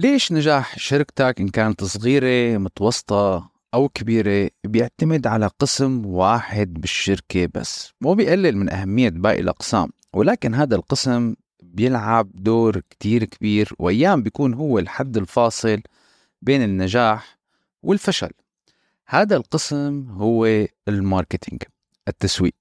ليش نجاح شركتك إن كانت صغيرة متوسطة أو كبيرة بيعتمد على قسم واحد بالشركة بس؟ مو بيقلل من أهمية باقي الأقسام ولكن هذا القسم بيلعب دور كتير كبير وأيام بيكون هو الحد الفاصل بين النجاح والفشل. هذا القسم هو ال marketing التسويق.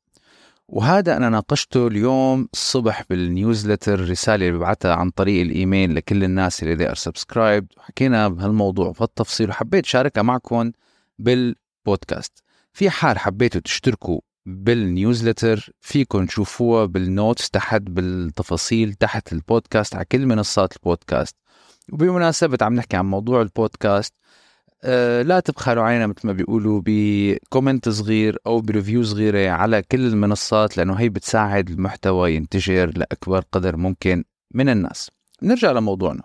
وهذا أنا ناقشته اليوم الصبح بال newsletter الرسالة اللي ببعتها عن طريق الإيميل لكل الناس اللي they are subscribed. وحكينا بهالموضوع وبهالتفصيل وحبيت شاركها معكم بالبودكاست. في حال حبيتوا تشتركوا بال newsletter فيكم تشوفوها بال notes تحت بالتفاصيل تحت البودكاست على كل منصات البودكاست. وبمناسبة عم نحكي عن موضوع البودكاست لا تبخلوا علينا مثل ما بيقولوا ب comment صغير أو ب review صغيرة على كل المنصات لأنه هي بتساعد المحتوى ينتشر لأكبر قدر ممكن من الناس. نرجع لموضوعنا.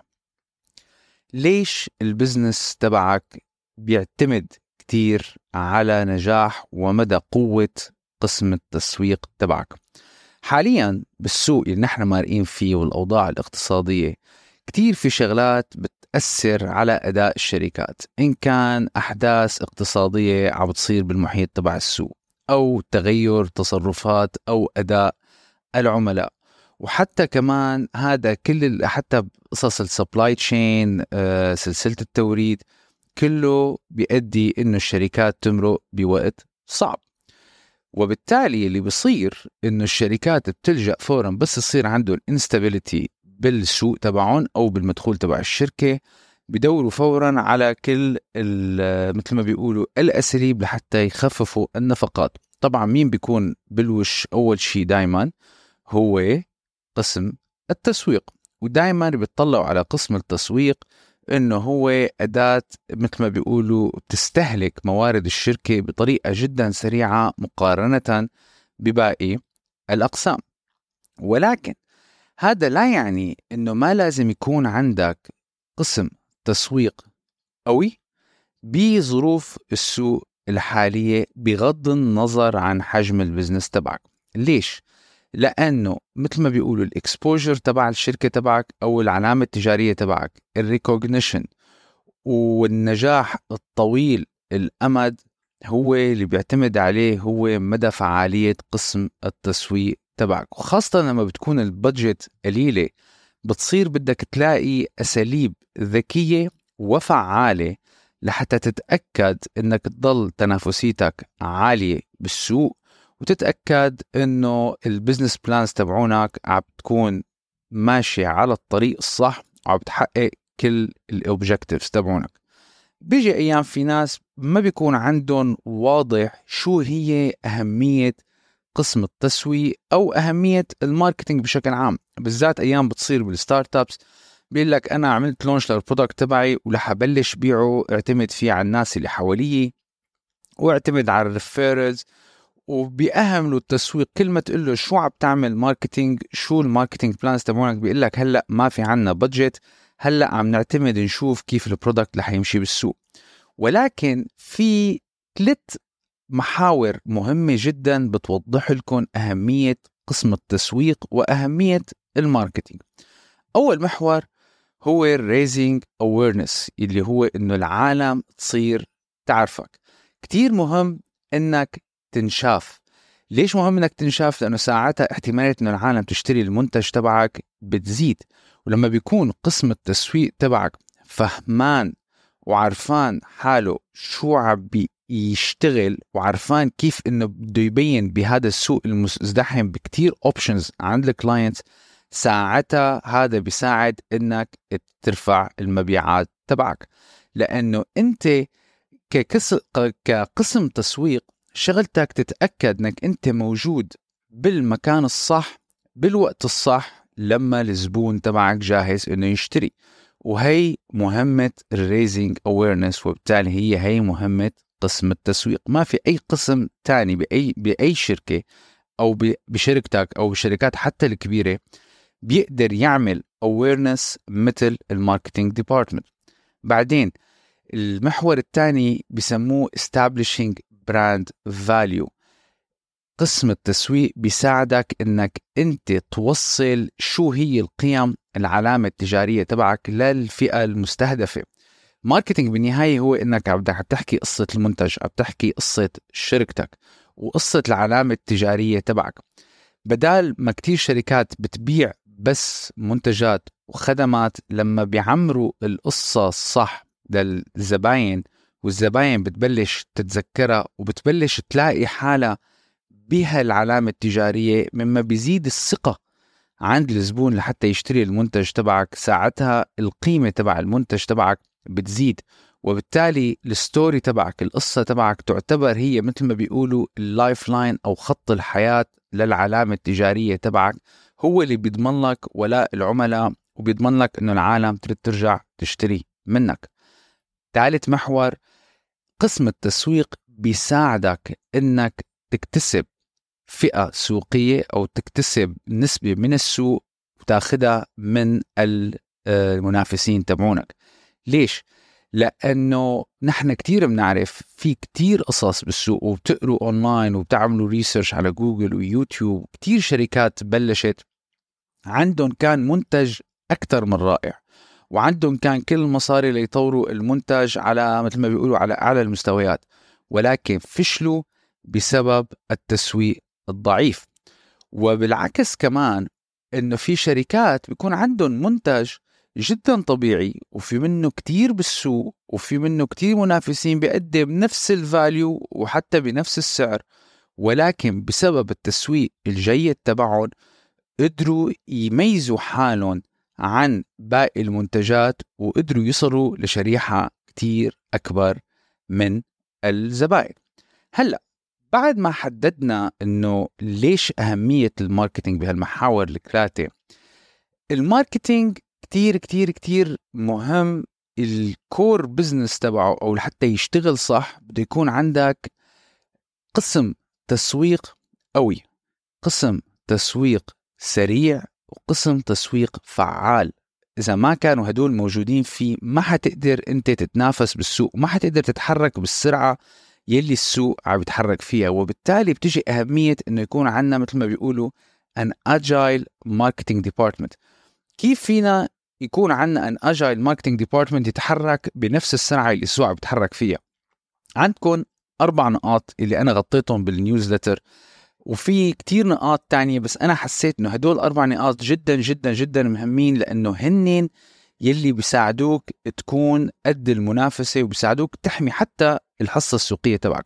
ليش البزنس تبعك بيعتمد كتير على نجاح ومدى قوة قسم التسويق تبعك حاليا بالسوق اللي نحن مارقين فيه والأوضاع الاقتصادية كتير في شغلات بتأثر على أداء الشركات إن كان أحداث اقتصادية عم بتصير بالمحيط تبع السوق أو تغير تصرفات أو أداء العملاء. وحتى كمان هذا كل حتى بقصص ال supply chain سلسلة التوريد كله بيؤدي إنه الشركات تمرق بوقت صعب. وبالتالي اللي بصير إنه الشركات بتلجأ فورا بس يصير عندهم instability بالسوق تبعهم أو بالمدخول تبع الشركة بدوروا فورا على كل مثل ما بيقولوا الاساليب لحتى يخففوا النفقات. طبعا مين بيكون بالوش أول شيء دائما هو قسم التسويق. ودائما بيطلعوا على قسم التسويق إنه هو أداة مثل ما بيقولوا تستهلك موارد الشركة بطريقة جدا سريعة مقارنة بباقي الأقسام. ولكن هذا لا يعني إنه ما لازم يكون عندك قسم تسويق قوي بظروف السوق الحالية بغض النظر عن حجم البزنس تبعك. ليش؟ لأنه مثل ما بيقولوا ال exposure تبع الشركة تبعك أو العلامة التجارية تبعك ال recognition والنجاح الطويل الأمد هو اللي بيعتمد عليه هو مدى فعالية قسم التسويق تبعك. وخاصة لما بتكون ال budget قليلة بتصير بدك تلاقي أساليب ذكية وفعالة لحتى تتأكد إنك تضل تنافسيتك عالية بالسوق وتتأكد إنه ال business plans تبعونك عم تكون ماشية على الطريق الصح وعم بتحقق كل ال objectives تبعونك. بيجي أيام في ناس ما بيكون عندهم واضح شو هي أهمية قسم التسويق أو أهمية ال marketing بشكل عام. بالذات أيام بتصير بال startups بيقول لك أنا عملت launch لل product تبعي ورح أبلش بيعه اعتمد فيه على الناس اللي حواليي واعتمد على ال referrals وبيأهملوا التسويق. كل ما تقول له شو عم تعمل marketing شو ال marketing plans تبعونك بيقول لك هلأ ما في عنا budget هلأ عم نعتمد نشوف كيف ال product رح يمشي بالسوق. ولكن في ثلاث محاور مهمة جدا بتوضح لكم أهمية قسم التسويق وأهمية ال marketing. أول محور هو raising awareness اللي هو إنه العالم تصير تعرفك. كتير مهم إنك تنشاف. ليش مهم إنك تنشاف؟ لأنه ساعتها احتمالية إنه العالم تشتري المنتج تبعك بتزيد. ولما بيكون قسم التسويق تبعك فهمان وعرفان حاله شو عم يشتغل وعرفان كيف إنه بده يبين بهذا السوق المزدحم بكتير options عند ال clients ساعتها هذا بيساعد إنك ترفع المبيعات تبعك. لأنه أنت كقسم تسويق شغلتك تتأكد إنك أنت موجود بالمكان الصح بالوقت الصح لما الزبون تبعك جاهز إنه يشتري. وهي مهمة ال raising awareness وبالتالي هي هي مهمة قسم التسويق. ما في أي قسم تاني بأي بأي شركة أو بشركتك أو بالشركات حتى الكبيرة بيقدر يعمل awareness مثل ال marketing department. بعدين المحور الثاني بسموه establishing brand value. قسم التسويق بيساعدك إنك أنت توصل شو هي القيم العلامة التجارية تبعك للفئة المستهدفة. marketing بالنهاية هو إنك عم تحكي قصة المنتج عم تحكي قصة شركتك وقصة العلامة التجارية تبعك. بدال ما كتير شركات بتبيع بس منتجات وخدمات لما بيعمروا القصة الصح للزباين والزباين بتبلش تتذكرها وبتبلش تلاقي حالها بهالعلامة التجارية مما بيزيد الثقة عند الزبون لحتى يشتري المنتج تبعك ساعتها القيمة تبع المنتج تبعك بتزيد. وبالتالي ال story تبعك القصة تبعك تعتبر هي مثل ما بيقولوا ال lifeline أو خط الحياة للعلامة التجارية تبعك. هو اللي بيضمن لك ولاء العملاء وبيضمن لك إنه العالم تريد ترجع تشتري منك. ثالث محور قسم التسويق بيساعدك إنك تكتسب فئة سوقية أو تكتسب نسبة من السوق وتاخدها من المنافسين تبعونك. ليش؟ لأنه نحن كتير بنعرف في كتير قصص بالسوق وبتقروا أونلاين وبتعملوا research على جوجل ويوتيوب كتير شركات بلشت عندهم كان منتج أكثر من رائع. وعندهم كان كل المصاري ليطوروا المنتج على مثل ما بيقولوا على أعلى المستويات. ولكن فشلوا بسبب التسويق الضعيف. وبالعكس كمان إنه في شركات بيكون عندهم منتج جدا طبيعي وفي منه كتير بالسوق وفي منه كتير منافسين بيقدم نفس الفاليو وحتى بنفس السعر. ولكن بسبب التسويق الجيد تبعهم قدروا يميزوا حالهم عن باقي المنتجات وقدروا يصلوا لشريحة كتير أكبر من الزبائن هلأ بعد ما حددنا إنه ليش أهمية ال marketing بهالمحاور الثلاثه ال marketing كتير كتير كتير مهم ال core business تبعه أو لحتى يشتغل صح. بده يكون عندك قسم تسويق قوي قسم تسويق سريع وقسم تسويق فعال. إذا ما كانوا هدول موجودين فيه ما حتقدر أنت تتنافس بالسوق ما حتقدر تتحرك بالسرعة يلي السوق عم يتحرك فيها. وبالتالي بتجي أهمية إنه يكون عندنا مثل ما بيقولوا an agile marketing department. كيف فينا يكون عندنا an agile marketing department يتحرك بنفس السرعة اللي السوق عم يتحرك فيها. عندكم أربع نقاط اللي أنا غطيتهم بالنيوزلتر وفي كتير نقاط تانية بس أنا حسيت إنه هدول أربع نقاط جدا جدا جدا مهمين لأنه هنن يلي بيساعدوك تكون قد المنافسة وبيساعدوك تحمي حتى الحصة السوقية تبعك.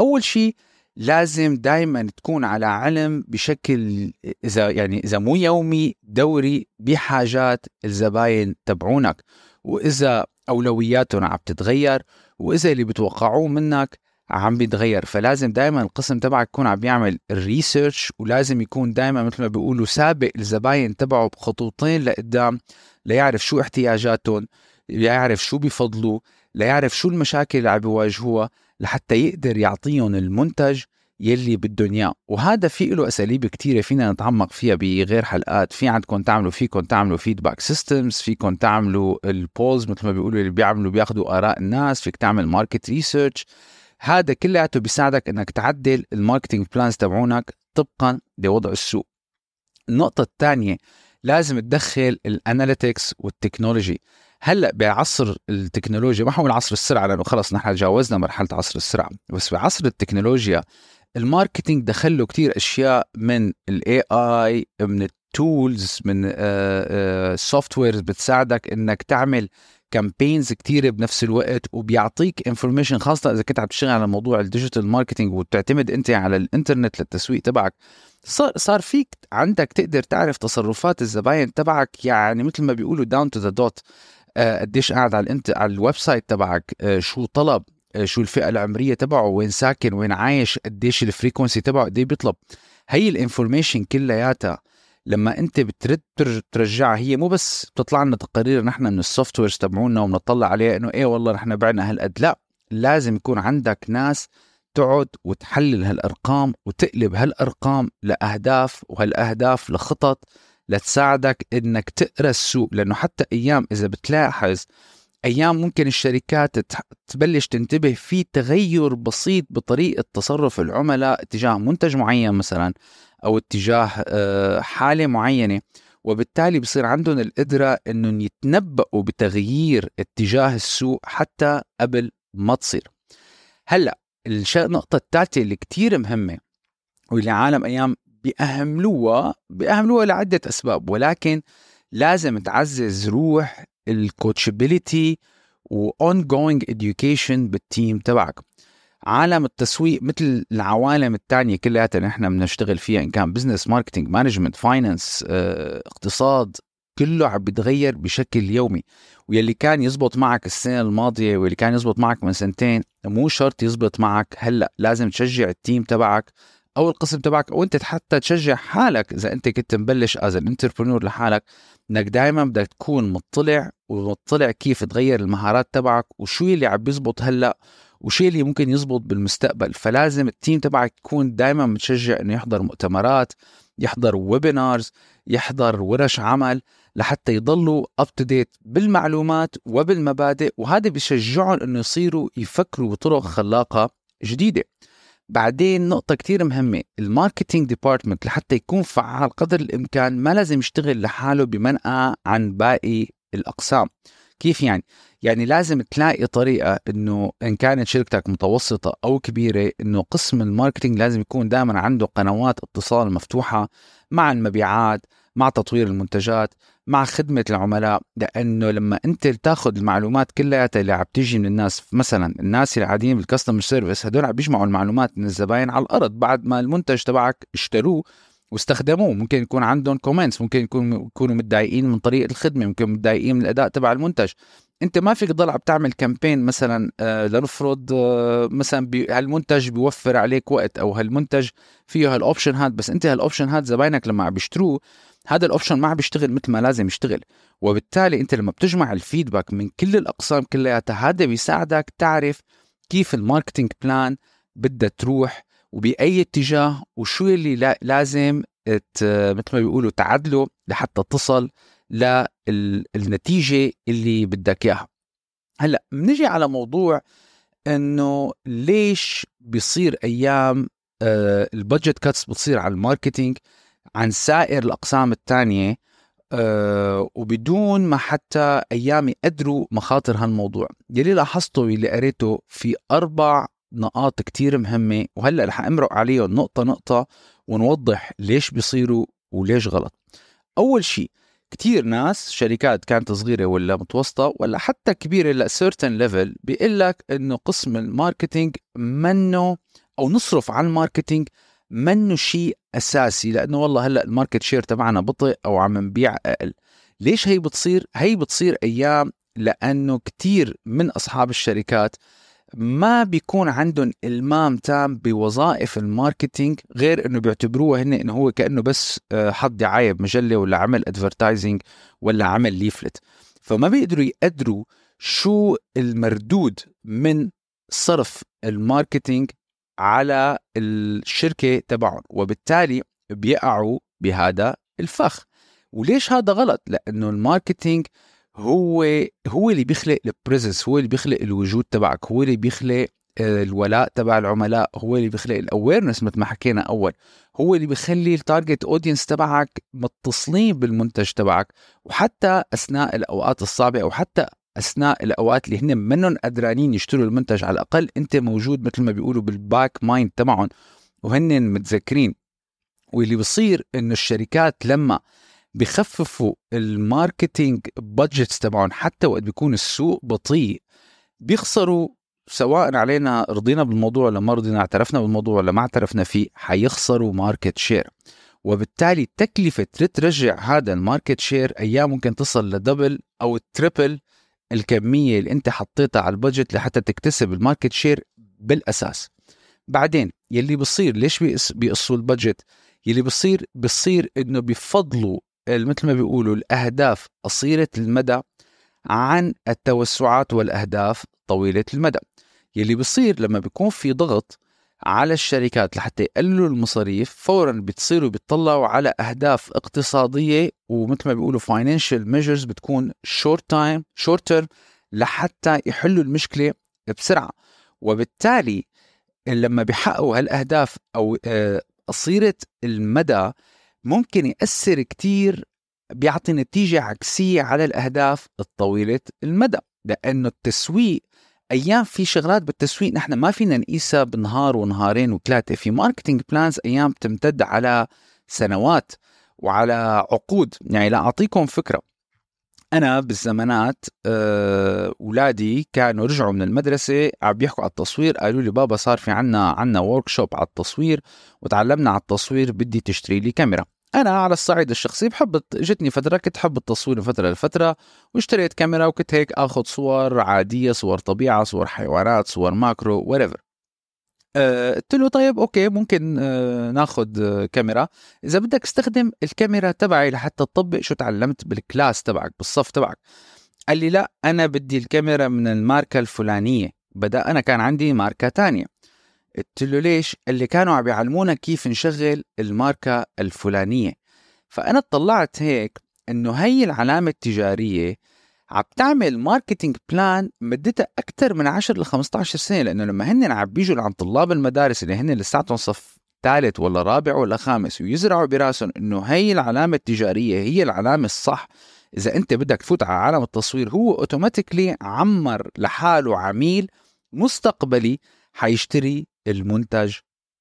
أول شيء لازم دائما تكون على علم بشكل إذا يعني إذا مو يومي دوري بحاجات الزباين تبعونك. وإذا أولوياتهم عم تتغير وإذا اللي بتوقعوه منك عم بيتغير. فلازم دائما القسم تبعك يكون عم بيعمل ال research ولازم يكون دائما مثل ما بيقولوا سابق الزباين تبعه بخطوتين لقدام ليعرف شو احتياجاتهم ليعرف شو بيفضلوا ليعرف شو المشاكل اللي عم بيواجهوها. لحتى يقدر يعطيهم المنتج يلي بدهم إياه. وهذا في له أساليب كثيره فينا نتعمق فيها بغير حلقات. في عندكم تعملوا فيكم تعملوا feedback systems فيكم تعملوا ال polls مثل ما بيقولوا اللي بيعملوا بياخذوا آراء الناس فيك تعمل market research هذا كلياته بيساعدك إنك تعدل ال marketing plans تبعونك طبقا لوضع السوق. النقطة الثانية لازم تدخل ال analytics وال technology هلأ بعصر التكنولوجيا ما حقول عصر السرعة لأنه خلص نحن تجاوزنا مرحلة عصر السرعة. بس بعصر التكنولوجيا ال marketing دخل له كثير أشياء من ال AI من ال tools من soft آه، wares آه، بتساعدك إنك تعمل campaigns كتيره بنفس الوقت وبيعطيك information خاصة إذا كنت عم تشتغل على موضوع ال digital marketing وبتعتمد أنت على الإنترنت للتسويق تبعك. صار صار فيك عندك تقدر تعرف تصرفات الزباين تبعك يعني مثل ما بيقولوا down to the dot قديش قاعد على الانت على ال website تبعك آه شو طلب آه شو الفئة العمرية تبعه وين ساكن وين عايش قديش ال frequency تبعه قد بيطلب. هي ال information كلياتها لما إنت بترد ترجعها هي مو بس بتطلع لنا تقارير نحن من السوفت ويرز تبعونا وبنطلع عليها إنه إيه والله نحن بعنا هالقد. لا لازم يكون عندك ناس تقعد وتحلل هالأرقام وتقلب هالأرقام لأهداف وهالأهداف لخطط لتساعدك إنك تقرأ السوق لأنه حتى أيام إذا بتلاحظ أيام ممكن الشركات تبلش تنتبه في تغير بسيط بطريقة تصرف العملاء تجاه منتج معين مثلا أو اتجاه آه، حالة معينة. وبالتالي بصير عندهم القدرة إنهم يتنبؤوا بتغيير اتجاه السوق حتى قبل ما تصير. هلأ النقطة الثالثة اللي كتير مهمة واللي عالم أيام بيأهملوها بيأهملوها لعدة أسباب ولكن لازم تعزز روح ال coachability و ongoing education بالتيم تبعك. عالم التسويق مثل العوالم الثانية كلها نحن بنشتغل فيها إن كان business marketing management finance اقتصاد كله عم بيتغير بشكل يومي. واللي كان يزبط معك السنة الماضية واللي كان يزبط معك من سنتين مو شرط يزبط معك هلأ لازم تشجع ال team تبعك أو القسم تبعك أو أنت حتى تشجع حالك. إذا أنت كنت مبلش as entrepreneur لحالك إنك دائما بدك تكون مطلع ومطلع كيف تغير المهارات تبعك وشو اللي عم بيزبط هلأ وشيء اللي ممكن يزبط بالمستقبل. فلازم ال team تبعك يكون دائما متشجع إنه يحضر مؤتمرات يحضر webinars يحضر ورش عمل لحتى يضلوا up to date بالمعلومات وبالمبادئ. وهذا بيشجعهم إنه يصيروا يفكروا بطرق خلاقة جديدة. بعدين نقطة كتير مهمة ال marketing department لحتى يكون فعال قدر الإمكان ما لازم يشتغل لحاله بمنأى عن باقي الأقسام كيف يعني؟ يعني لازم تلاقي طريقة إنه إن كانت شركتك متوسطة أو كبيرة إنه قسم ال marketing لازم يكون دائما عنده قنوات اتصال مفتوحة مع المبيعات مع تطوير المنتجات مع خدمة العملاء لأنه لما أنت تاخذ المعلومات كلها اللي عم تيجي من الناس مثلا الناس اللي قاعدين service هدول عم بيجمعوا المعلومات من الزباين على الأرض بعد ما المنتج تبعك اشتروه واستخدموه. ممكن يكون عندهم comments ممكن يكون يكونوا متضايقين من طريقة الخدمة ممكن متضايقين من الأداء تبع المنتج. أنت ما فيك تضل عم تعمل campaign مثلا آه لنفرض آه مثلا هالمنتج بيوفر عليك وقت أو هالمنتج فيه هال option هاد بس أنت هال option هاد زباينك لما عم بيشتروه هذا ال option ما عم بيشتغل مثل ما لازم يشتغل. وبالتالي أنت لما بتجمع ال feedback من كل الأقسام كلياتها هذا بيساعدك تعرف كيف ال marketing plan بدها تروح وبأي اتجاه وشو اللي لازم مثل ما بيقولوا تعدله لحتى تصل للنتيجة اللي بدك إياها. هلأ بنجي على موضوع إنه ليش بيصير أيام آه ال budget cuts بتصير على ال marketing؟ عن سائر الأقسام الثانية آه وبدون ما حتى أيام يقدروا مخاطر هالموضوع. يلي لاحظته واللي قريته في أربع نقاط كتير مهمة وهلأ رح أمرق عليهم نقطة نقطة ونوضح ليش بيصيروا وليش غلط. أول شيء كتير ناس شركات كانت صغيرة ولا متوسطة ولا حتى كبيرة ل certain level بيقول لك إنه قسم ال marketing منه أو نصرف على ال marketing منه شيء أساسي؟ لأنه والله هلأ ال market share تبعنا بطيء أو عم نبيع أقل. ليش هي بتصير؟ هي بتصير أيام لأنه كتير من أصحاب الشركات ما بيكون عندهم إلمام تام بوظائف ال marketing غير إنه بيعتبروها هن إنه هو كأنه بس آه، حط دعاية بمجلة ولا عمل advertising ولا عمل leaflet فما بيقدروا يقدروا شو المردود من صرف ال marketing على الشركة تبعهم وبالتالي بيقعوا بهذا الفخ. وليش هذا غلط؟ لأنه ال marketing هو هو اللي بيخلق ال presence هو اللي بيخلق الوجود تبعك هو اللي بيخلق آه، الولاء تبع العملاء هو اللي بيخلق ال awareness مثل ما حكينا أول. هو اللي بيخلي ال target audience تبعك متصلين بالمنتج تبعك وحتى أثناء الأوقات الصعبة أو حتى أثناء الأوقات اللي هن منهم قدرانين يشتروا المنتج على الأقل أنت موجود مثل ما بيقولوا بال back mind تبعهم وهن متذكرين. واللي بصير إنه الشركات لما بخففوا ال marketing budgets تبعهم حتى وقت بيكون السوق بطيء بيخسروا سواء علينا رضينا بالموضوع ولا ما رضينا اعترفنا بالموضوع ولا ما اعترفنا فيه حيخسروا market share وبالتالي تكلفة ترجع هذا ال market share أيام ممكن تصل ل double أو triple الكمية اللي أنت حطيتها على ال budget لحتى تكتسب ال market share بالأساس. بعدين يلي بصير ليش بيقصوا البادجت؟ يلي بصير بصير إنه بفضلوا مثل ما بيقولوا الأهداف قصيرة المدى عن التوسعات والأهداف طويلة المدى. يلي بصير لما بيكون في ضغط على الشركات لحتى يقللوا المصاريف فورا بتصيروا بيطلعوا على أهداف اقتصادية ومثل ما بيقولوا financial measures بتكون time short term لحتى يحلوا المشكلة بسرعة. وبالتالي لما بيحققوا هالأهداف أو آه، قصيرة المدى ممكن يأثر كتير بيعطي نتيجة عكسية على الأهداف الطويلة المدى لأنه التسويق أيام في شغلات بالتسويق نحن ما فينا نقيسها بنهار ونهارين وثلاثة. في marketing plans أيام بتمتد على سنوات وعلى عقود. يعني لاعطيكم فكرة. أنا بالزمانات آه، أولادي كانوا رجعوا من المدرسة عم بيحكوا على التصوير قالوا لي بابا صار في عنا عنا workshop على التصوير وتعلمنا على التصوير بدي تشتري لي كاميرا. أنا على الصعيد الشخصي بحب جتني فترة كنت حب التصوير من فترة لفترة واشتريت كاميرا وكنت هيك آخذ صور عادية صور طبيعة صور حيوانات صور macro وريفر آه، قلت له طيب أوكي ممكن آه، ناخذ آه، كاميرا. إذا بدك استخدم الكاميرا تبعي لحتى تطبق شو تعلمت بال class تبعك بالصف تبعك. قال لي لا أنا بدي الكاميرا من الماركة الفلانية. بدأ أنا كان عندي ماركة تانية. قلت له ليش؟ قال لي كانوا عم يعلمونا كيف نشغل الماركة الفلانية. فأنا اطلعت هيك إنه هي العلامة التجارية عم تعمل marketing plan مدتها أكثر من 10 ل 15 سنة لأنه لما هن عم بيجوا لعند طلاب المدارس اللي هن لساتهم صف ثالث ولا رابع ولا خامس ويزرعوا براسهم إنه هي العلامة التجارية هي العلامة الصح. إذا أنت بدك تفوت على عالم التصوير هو automatically عمر لحاله عميل مستقبلي حيشتري المنتج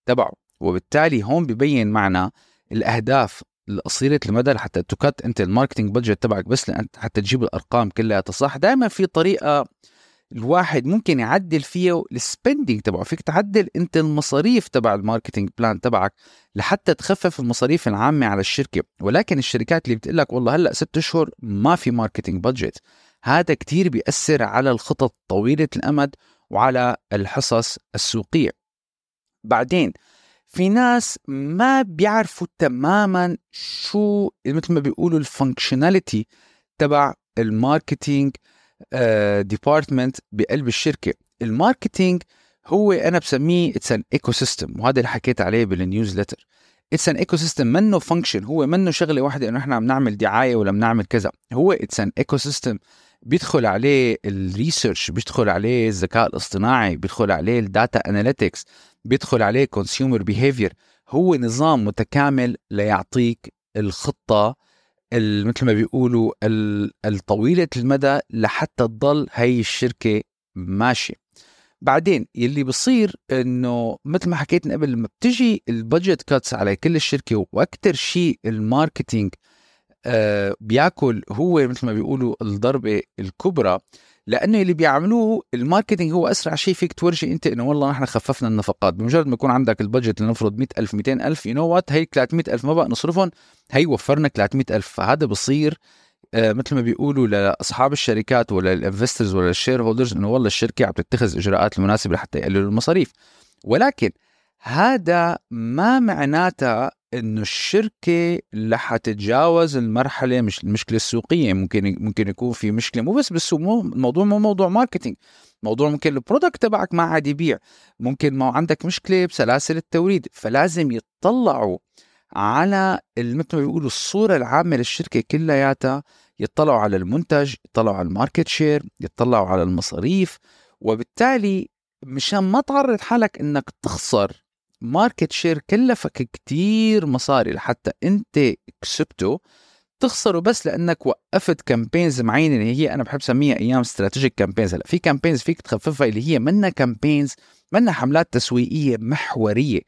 تبعه. وبالتالي هون ببين معنا الأهداف القصيرة المدى لحتى ت cut انت ال marketing budget تبعك بس لانت حتى تجيب الأرقام كلها صح دائما في طريقة الواحد ممكن يعدل فيها ال spending تبعه. فيك تعدل انت المصاريف تبع ال marketing plan تبعك لحتى تخفف المصاريف العامة على الشركة. ولكن الشركات اللي بتقول لك والله هلأ ست أشهر ما في marketing budget هذا كتير بيأثر على الخطط طويلة الأمد وعلى الحصص السوقية. بعدين في ناس ما بيعرفوا تماما شو مثل ما بيقولوا ال functionality تبع ال marketing department بقلب الشركة. ال marketing هو أنا بسميه it's an ecosystem وهذا اللي حكيت عليه بال newsletter it's an ecosystem منه function هو منه شغلة واحدة إنه إحنا عم نعمل دعاية ولا بنعمل كذا. هو it's an ecosystem بيدخل عليه ال research بيدخل عليه الذكاء الاصطناعي بيدخل عليه ال data analytics بيدخل عليه consumer behavior هو نظام متكامل ليعطيك الخطة مثل ما بيقولوا الطويلة المدى لحتى تضل هي الشركة ماشية. بعدين يلي بصير إنه مثل ما حكيت قبل لما بتجي ال budget cuts على كل الشركة وأكثر شيء ال marketing آه بياكل هو مثل ما بيقولوا الضربة الكبرى لأنه اللي بيعملوه ال marketing هو أسرع شيء فيك تورجي أنت إنه والله نحن خففنا النفقات. بمجرد ما يكون عندك ال budget لنفرض 100000 200000 you know what هي 300000 ما بقى نصرفهم هي وفرنا 300000 فهذا بصير آه مثل ما بيقولوا لأصحاب الشركات ولا ال investors ولا ال shareholders إنه والله الشركة عم تتخذ إجراءات المناسبة لحتى يقللوا المصاريف. ولكن هذا ما معناتها إنه الشركة رح تتجاوز المرحلة مش المشكلة السوقية ممكن ممكن يكون في مشكلة. مو بس بالسوق مو الموضوع مو موضوع marketing موضوع ممكن ال product تبعك ما عاد يبيع. ممكن ما عندك مشكلة بسلاسل التوريد فلازم يطلعوا على مثل ما بيقولوا الصورة العامة للشركة كلياتها يطلعوا على المنتج يطلعوا على ال market share يطلعوا على المصاريف وبالتالي مشان ما تعرض حالك إنك تخسر market share كلفك كتير مصاري لحتى انت كسبته تخسره بس لأنك وقفت campaigns معينة اللي هي أنا بحب سميها أيام strategic campaigns هلا في campaigns فيك تخففها اللي هي منا campaigns منا حملات تسويقية محورية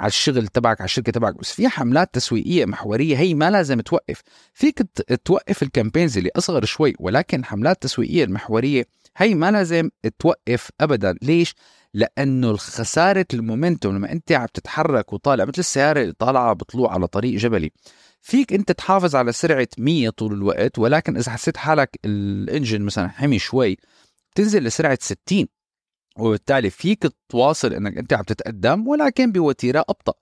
على الشغل تبعك على الشركة تبعك. بس في حملات تسويقية محورية هي ما لازم توقف. فيك توقف الكامبينز اللي أصغر شوي ولكن حملات تسويقية المحورية هي ما لازم توقف ابدا. ليش؟ لأنه الخسارة المومنتوم لما أنت عم تتحرك وطالع مثل السيارة اللي طالعة بطلوع على طريق جبلي فيك أنت تحافظ على سرعة 100 طول الوقت ولكن إذا حسيت حالك الإنجن مثلا حمي شوي تنزل لسرعة 60 وبالتالي فيك تواصل إنك أنت عم تتقدم ولكن بوتيرة أبطأ.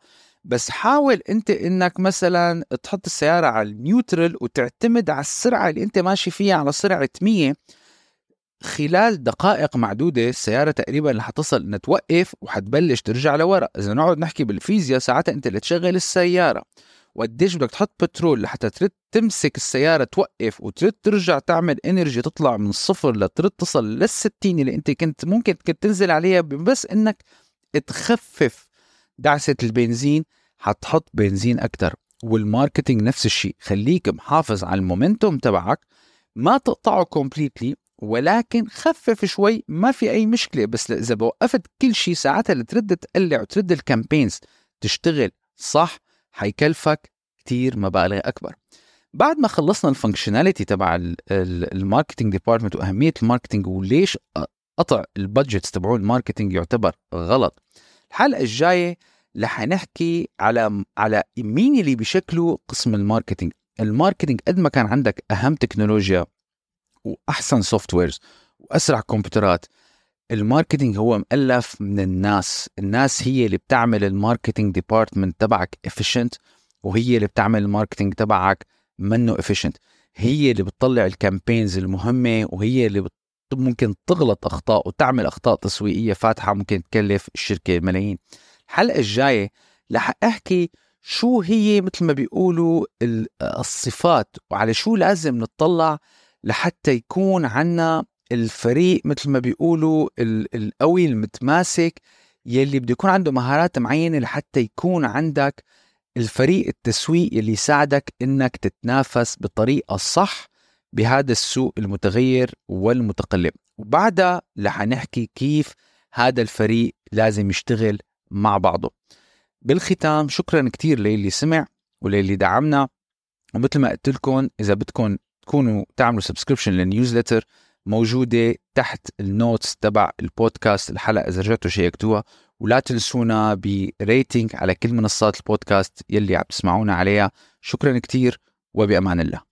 بس حاول أنت إنك مثلا تحط السيارة على ال neutral وتعتمد على السرعة اللي أنت ماشي فيها على سرعة 100 خلال دقائق معدودة السيارة تقريبا رح تصل انها توقف وحتبلش ترجع لورا، إذا نقعد نحكي بالفيزياء ساعتها أنت اللي تشغل السيارة. وقديش بدك تحط بترول لحتى ترد تمسك السيارة توقف وترد ترجع تعمل energy تطلع من الصفر لترد تصل للستين اللي أنت كنت ممكن كنت تنزل عليها. بس إنك تخفف دعسة البنزين حتحط بنزين أكتر. وال marketing نفس الشيء. خليك محافظ على ال momentum تبعك. ما تقطعه completely ولكن خفف شوي ما في أي مشكلة بس إذا وقفت كل شيء ساعتها اللي ترد تقلع وترد ال campaigns تشتغل صح حيكلفك كتير مبالغ أكبر. بعد ما خلصنا ال functionality تبع ال marketing department وأهمية ال marketing وليش قطع ال budgets تبعون ال marketing يعتبر غلط الحلقة الجاية رح نحكي على على مين اللي بيشكلوا قسم ال marketing ال marketing قد ما كان عندك أهم تكنولوجيا وأحسن softwares وأسرع كمبيوترات. ال marketing هو مؤلف من الناس. الناس هي اللي بتعمل ال marketing department تبعك efficient وهي اللي بتعمل ال marketing تبعك منه efficient. هي اللي بتطلع الكامبينز المهمة وهي اللي بت... ممكن تغلط أخطاء وتعمل أخطاء تسويقية فاتحة ممكن تكلف الشركة ملايين. الحلقة الجاية رح أحكي شو هي مثل ما بيقولوا الصفات وعلى شو لازم نطلع لحتى يكون عنا الفريق مثل ما بيقولوا القوي المتماسك يلي بده يكون عنده مهارات معينة لحتى يكون عندك الفريق التسويق اللي يساعدك إنك تتنافس بالطريقة الصح بهذا السوق المتغير والمتقلب. وبعدها رح نحكي كيف هذا الفريق لازم يشتغل مع بعضه. بالختام شكرا كثير للي سمع وللي دعمنا. ومثل ما قلت لكم إذا بدكم تكونوا تعملوا subscription لل newsletter موجودة تحت ال notes تبع البودكاست. الحلقة إذا رجعتوا شيكتوها ولا تنسونا ب rating على كل منصات البودكاست يلي عم تسمعونا عليها. شكرا كثير وبأمان الله.